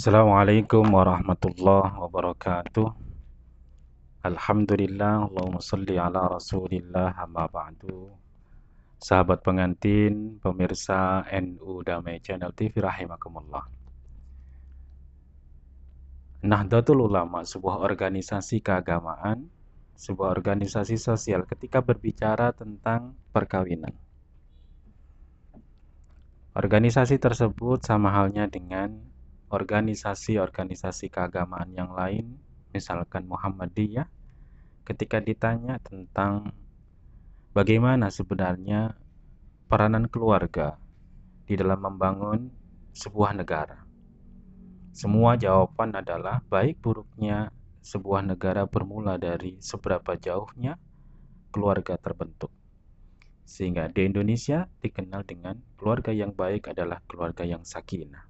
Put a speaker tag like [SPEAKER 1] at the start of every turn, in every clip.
[SPEAKER 1] Assalamualaikum warahmatullahi wabarakatuh. Alhamdulillah Allahumma salli ala rasulillah amma ba'du. Sahabat pengantin, pemirsa NU Damai Channel TV rahimakumullah. Nahdlatul Ulama sebuah organisasi keagamaan sebuah organisasi sosial ketika berbicara tentang perkawinan. Organisasi tersebut sama halnya dengan organisasi-organisasi keagamaan yang lain, misalkan Muhammadiyah, ketika ditanya tentang bagaimana sebenarnya peranan keluarga di dalam membangun sebuah negara. Semua jawaban adalah baik buruknya sebuah negara bermula dari seberapa jauhnya keluarga terbentuk. Sehingga di Indonesia dikenal dengan keluarga yang baik adalah keluarga yang sakinah.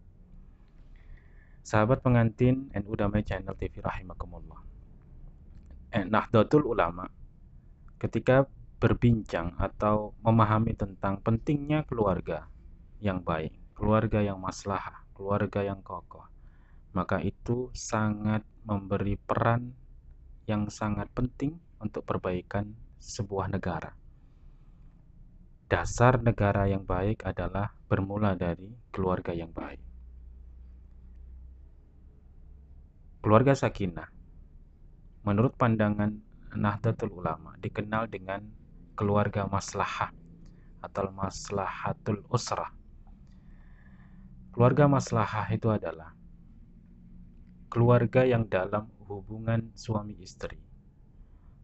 [SPEAKER 1] Sahabat pengantin NU Damai Channel TV rahimakumullah. Eh, Nahdlatul Ulama ketika berbincang atau memahami tentang pentingnya keluarga yang baik, keluarga yang maslahah, keluarga yang kokoh, maka itu sangat memberi peran yang sangat penting untuk perbaikan sebuah negara dasar negara yang baik adalah bermula dari keluarga yang baik. Keluarga sakinah, menurut pandangan Nahdlatul Ulama, dikenal dengan keluarga maslahah atau maslahatul usrah. Keluarga maslahah itu adalah keluarga yang dalam hubungan suami istri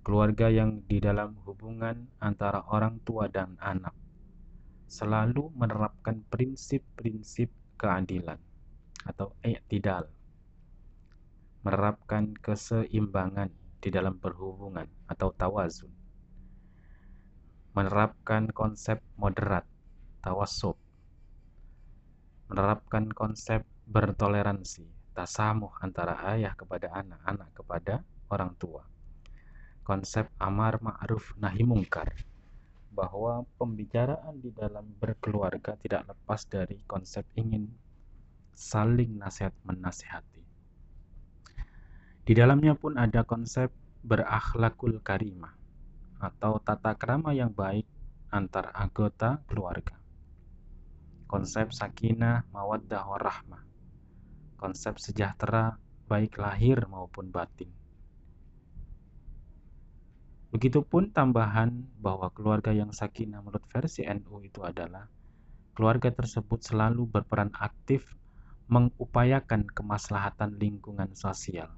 [SPEAKER 1] keluarga yang di dalam hubungan antara orang tua dan anak selalu menerapkan prinsip-prinsip keadilan atau i'tidal menerapkan keseimbangan di dalam berhubungan atau tawazun. Menerapkan konsep moderat tawasub. Menerapkan konsep bertoleransi tasamuh antara ayah kepada anak anak kepada orang tua. Konsep amar ma'ruf nahi mungkar bahwa pembicaraan di dalam berkeluarga tidak lepas dari konsep ingin saling nasihat menasihati. Di dalamnya pun ada konsep berakhlakul karimah atau tata krama yang baik antar anggota keluarga. Konsep sakinah, mawaddah, warahmah. Konsep sejahtera baik lahir maupun batin Begitupun tambahan bahwa keluarga yang sakinah menurut versi NU itu adalah keluarga tersebut selalu berperan aktif mengupayakan kemaslahatan lingkungan sosial.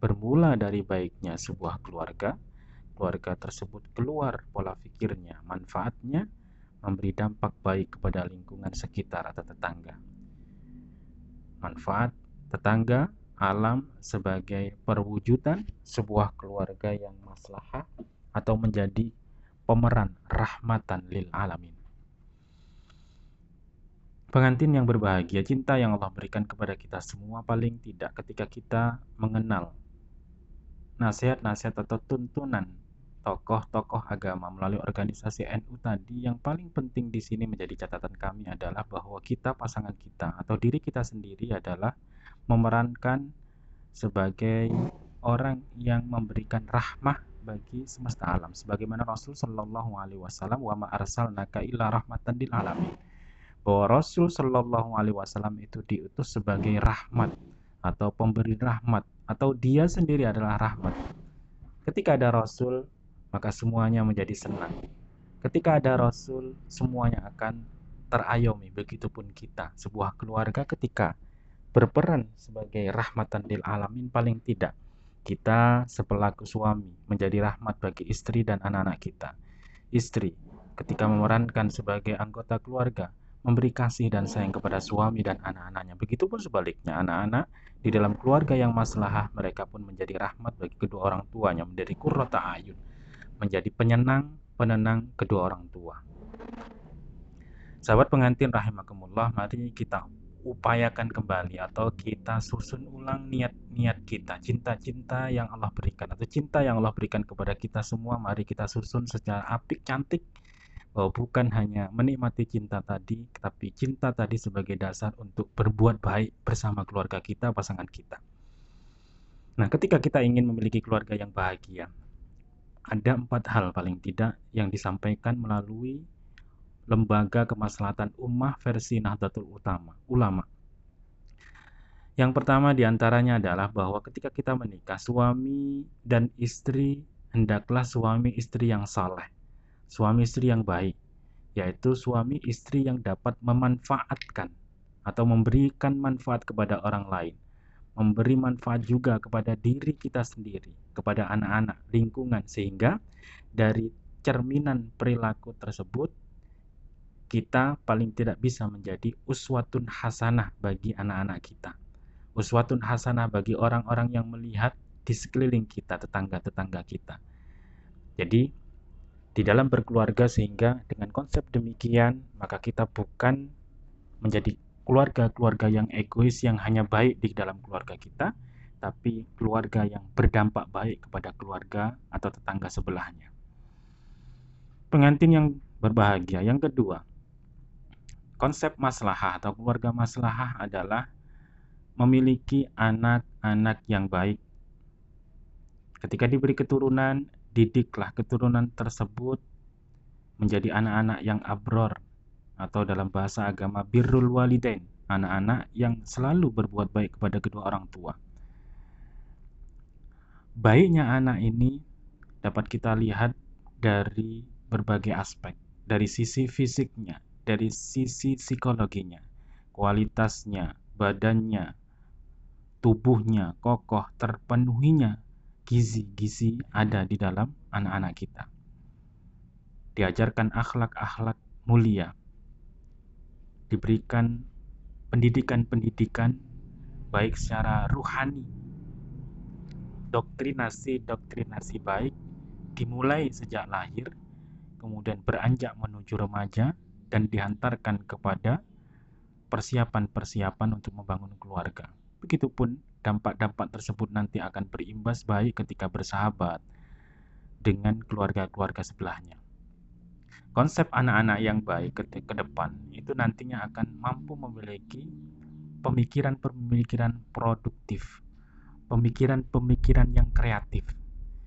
[SPEAKER 1] Bermula dari baiknya sebuah keluarga, keluarga tersebut keluar pola pikirnya, manfaatnya memberi dampak baik kepada lingkungan sekitar atau tetangga. Manfaat tetangga, alam sebagai perwujudan sebuah keluarga yang maslahah atau menjadi pemeran rahmatan lil alamin. Pengantin yang berbahagia, cinta yang Allah berikan kepada kita semua paling tidak ketika kita mengenal nasihat-nasihat atau tuntunan tokoh-tokoh agama melalui organisasi NU tadi yang paling penting di sini menjadi catatan kami adalah bahwa kita pasangan kita atau diri kita sendiri adalah memerankan sebagai orang yang memberikan rahmah bagi semesta alam. Sebagaimana Rasul Shallallahu alaihi wasallam wa ma arsalnaka illa rahmatan lil alamin. Bahwa Rasul Shallallahu alaihi wasallam itu diutus sebagai rahmat atau pemberi rahmat atau dia sendiri adalah rahmat. Ketika ada Rasul maka semuanya menjadi senang. Ketika ada Rasul semuanya akan terayomi. Begitupun kita sebuah keluarga ketika berperan sebagai rahmatan lil alamin paling tidak kita sepelaku suami menjadi rahmat bagi istri dan anak-anak kita. Istri ketika memerankan sebagai anggota keluarga memberi kasih dan sayang kepada suami dan anak-anaknya. Begitupun sebaliknya, anak-anak di dalam keluarga yang maslahah mereka pun menjadi rahmat bagi kedua orang tuanya, menjadi kurrota ayun, menjadi penyenang, penenang kedua orang tua. Sahabat pengantin rahimakumullah, mari kita upayakan kembali atau kita susun ulang niat-niat kita, cinta-cinta yang Allah berikan atau cinta yang Allah berikan kepada kita semua, mari kita susun secara apik, cantik, bahwa bukan hanya menikmati cinta tadi, tapi cinta tadi sebagai dasar untuk berbuat baik bersama keluarga kita, pasangan kita. Nah, ketika kita ingin memiliki keluarga yang bahagia, ada empat hal paling tidak yang disampaikan melalui Lembaga Kemaslahatan Ummah versi Nahdlatul Utama, ulama. Yang pertama di antaranya adalah bahwa ketika kita menikah, suami dan istri hendaklah suami istri yang saleh suami istri yang baik, yaitu suami istri yang dapat memanfaatkan atau memberikan manfaat kepada orang lain, memberi manfaat juga kepada diri kita sendiri, kepada anak-anak, lingkungan, sehingga dari cerminan perilaku tersebut kita paling tidak bisa menjadi uswatun hasanah bagi anak-anak kita. Uswatun hasanah bagi orang-orang yang melihat di sekeliling kita, tetangga-tetangga kita. Jadi, di dalam berkeluarga sehingga dengan konsep demikian maka kita bukan menjadi keluarga-keluarga yang egois yang hanya baik di dalam keluarga kita tapi keluarga yang berdampak baik kepada keluarga atau tetangga sebelahnya. Pengantin yang berbahagia. Yang kedua, konsep maslahah atau keluarga maslahah adalah memiliki anak-anak yang baik. Ketika diberi keturunan, didiklah keturunan tersebut menjadi anak-anak yang abror atau dalam bahasa agama birrul walidain, anak-anak yang selalu berbuat baik kepada kedua orang tua. Baiknya anak ini dapat kita lihat dari berbagai aspek, dari sisi fisiknya, dari sisi psikologinya, kualitasnya, badannya, tubuhnya kokoh, terpenuhinya gizi-gizi ada di dalam anak-anak kita. Diajarkan akhlak-akhlak mulia. Diberikan pendidikan-pendidikan baik secara ruhani. Doktrinasi-doktrinasi baik dimulai sejak lahir, kemudian beranjak menuju remaja dan dihantarkan kepada persiapan-persiapan untuk membangun keluarga. Begitupun dampak-dampak tersebut nanti akan berimbas baik ketika bersahabat dengan keluarga-keluarga sebelahnya. Konsep anak-anak yang baik ke, ke depan itu nantinya akan mampu memiliki pemikiran-pemikiran produktif, pemikiran-pemikiran yang kreatif,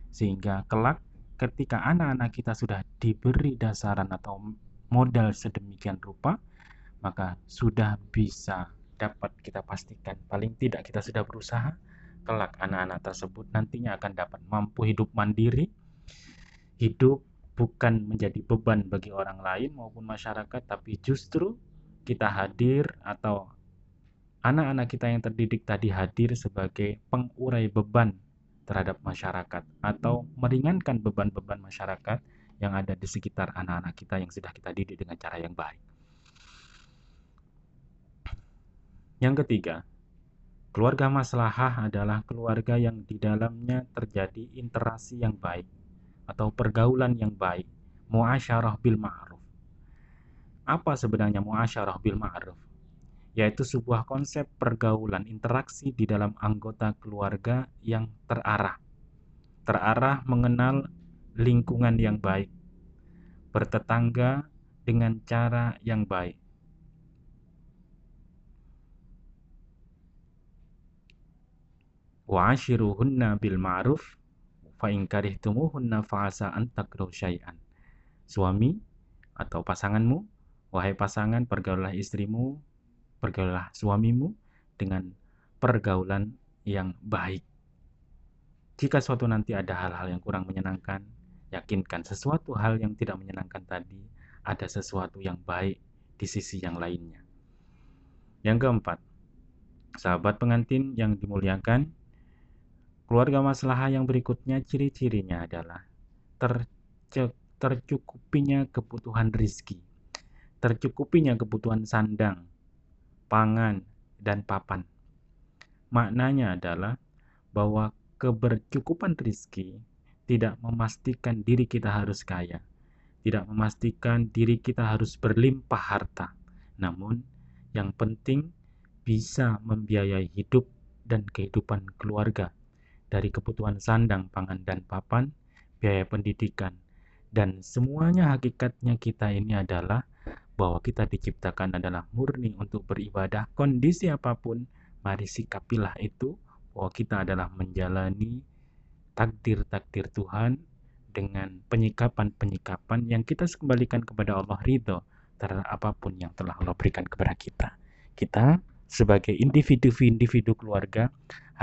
[SPEAKER 1] sehingga kelak ketika anak-anak kita sudah diberi dasaran atau modal sedemikian rupa, maka sudah bisa dapat kita pastikan paling tidak kita sudah berusaha kelak anak-anak tersebut nantinya akan dapat mampu hidup mandiri hidup bukan menjadi beban bagi orang lain maupun masyarakat tapi justru kita hadir atau anak-anak kita yang terdidik tadi hadir sebagai pengurai beban terhadap masyarakat atau meringankan beban-beban masyarakat yang ada di sekitar anak-anak kita yang sudah kita didik dengan cara yang baik. Yang ketiga, keluarga maslahah adalah keluarga yang di dalamnya terjadi interaksi yang baik atau pergaulan yang baik, muasyarah bil ma'ruf. Apa sebenarnya muasyarah bil ma'ruf? Yaitu sebuah konsep pergaulan interaksi di dalam anggota keluarga yang terarah. Terarah mengenal lingkungan yang baik, bertetangga dengan cara yang baik, wa bil ma'ruf fa in karihtumuhunna fa'asa an takrahu syai'an. Suami atau pasanganmu, wahai pasangan, pergaulah istrimu, pergaulah suamimu dengan pergaulan yang baik. Jika suatu nanti ada hal-hal yang kurang menyenangkan, yakinkan sesuatu hal yang tidak menyenangkan tadi ada sesuatu yang baik di sisi yang lainnya. Yang keempat, sahabat pengantin yang dimuliakan, Keluarga maslahah yang berikutnya ciri-cirinya adalah tercukupinya kebutuhan rizki, tercukupinya kebutuhan sandang, pangan, dan papan. Maknanya adalah bahwa kebercukupan rizki tidak memastikan diri kita harus kaya, tidak memastikan diri kita harus berlimpah harta, namun yang penting bisa membiayai hidup dan kehidupan keluarga dari kebutuhan sandang, pangan, dan papan, biaya pendidikan, dan semuanya hakikatnya kita ini adalah bahwa kita diciptakan adalah murni untuk beribadah kondisi apa pun mari sikapilah itu bahwa kita adalah menjalani takdir-takdir Tuhan dengan penyikapan-penyikapan yang kita kembalikan kepada Allah ridho terhadap apa pun yang telah Allah berikan kepada kita. Kita sebagai individu-individu keluarga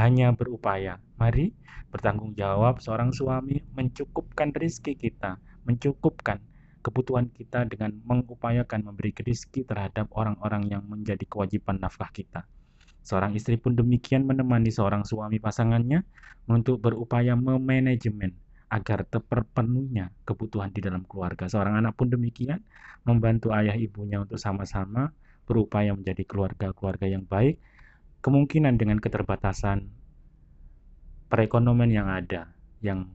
[SPEAKER 1] hanya berupaya. Mari bertanggung jawab seorang suami mencukupkan rezeki kita, mencukupkan kebutuhan kita dengan mengupayakan memberi rezeki terhadap orang-orang yang menjadi kewajiban nafkah kita. Seorang istri pun demikian menemani seorang suami pasangannya untuk berupaya memanajemen agar terpenuhnya kebutuhan di dalam keluarga. Seorang anak pun demikian membantu ayah ibunya untuk sama-sama berupaya menjadi keluarga-keluarga yang baik, kemungkinan dengan keterbatasan perekonomian yang ada, yang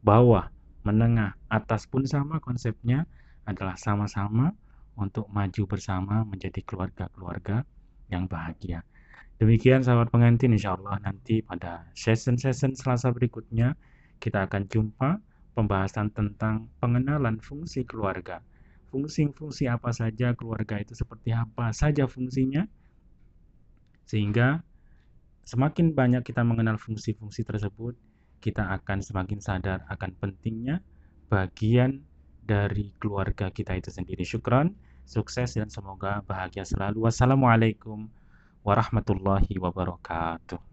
[SPEAKER 1] bawah, menengah, atas pun sama konsepnya adalah sama-sama untuk maju bersama menjadi keluarga-keluarga yang bahagia. Demikian sahabat pengantin, insya Allah nanti pada session-session selasa berikutnya kita akan jumpa pembahasan tentang pengenalan fungsi keluarga fungsi-fungsi apa saja keluarga itu seperti apa saja fungsinya sehingga semakin banyak kita mengenal fungsi-fungsi tersebut kita akan semakin sadar akan pentingnya bagian dari keluarga kita itu sendiri. Syukran sukses dan semoga bahagia selalu. Wassalamualaikum warahmatullahi wabarakatuh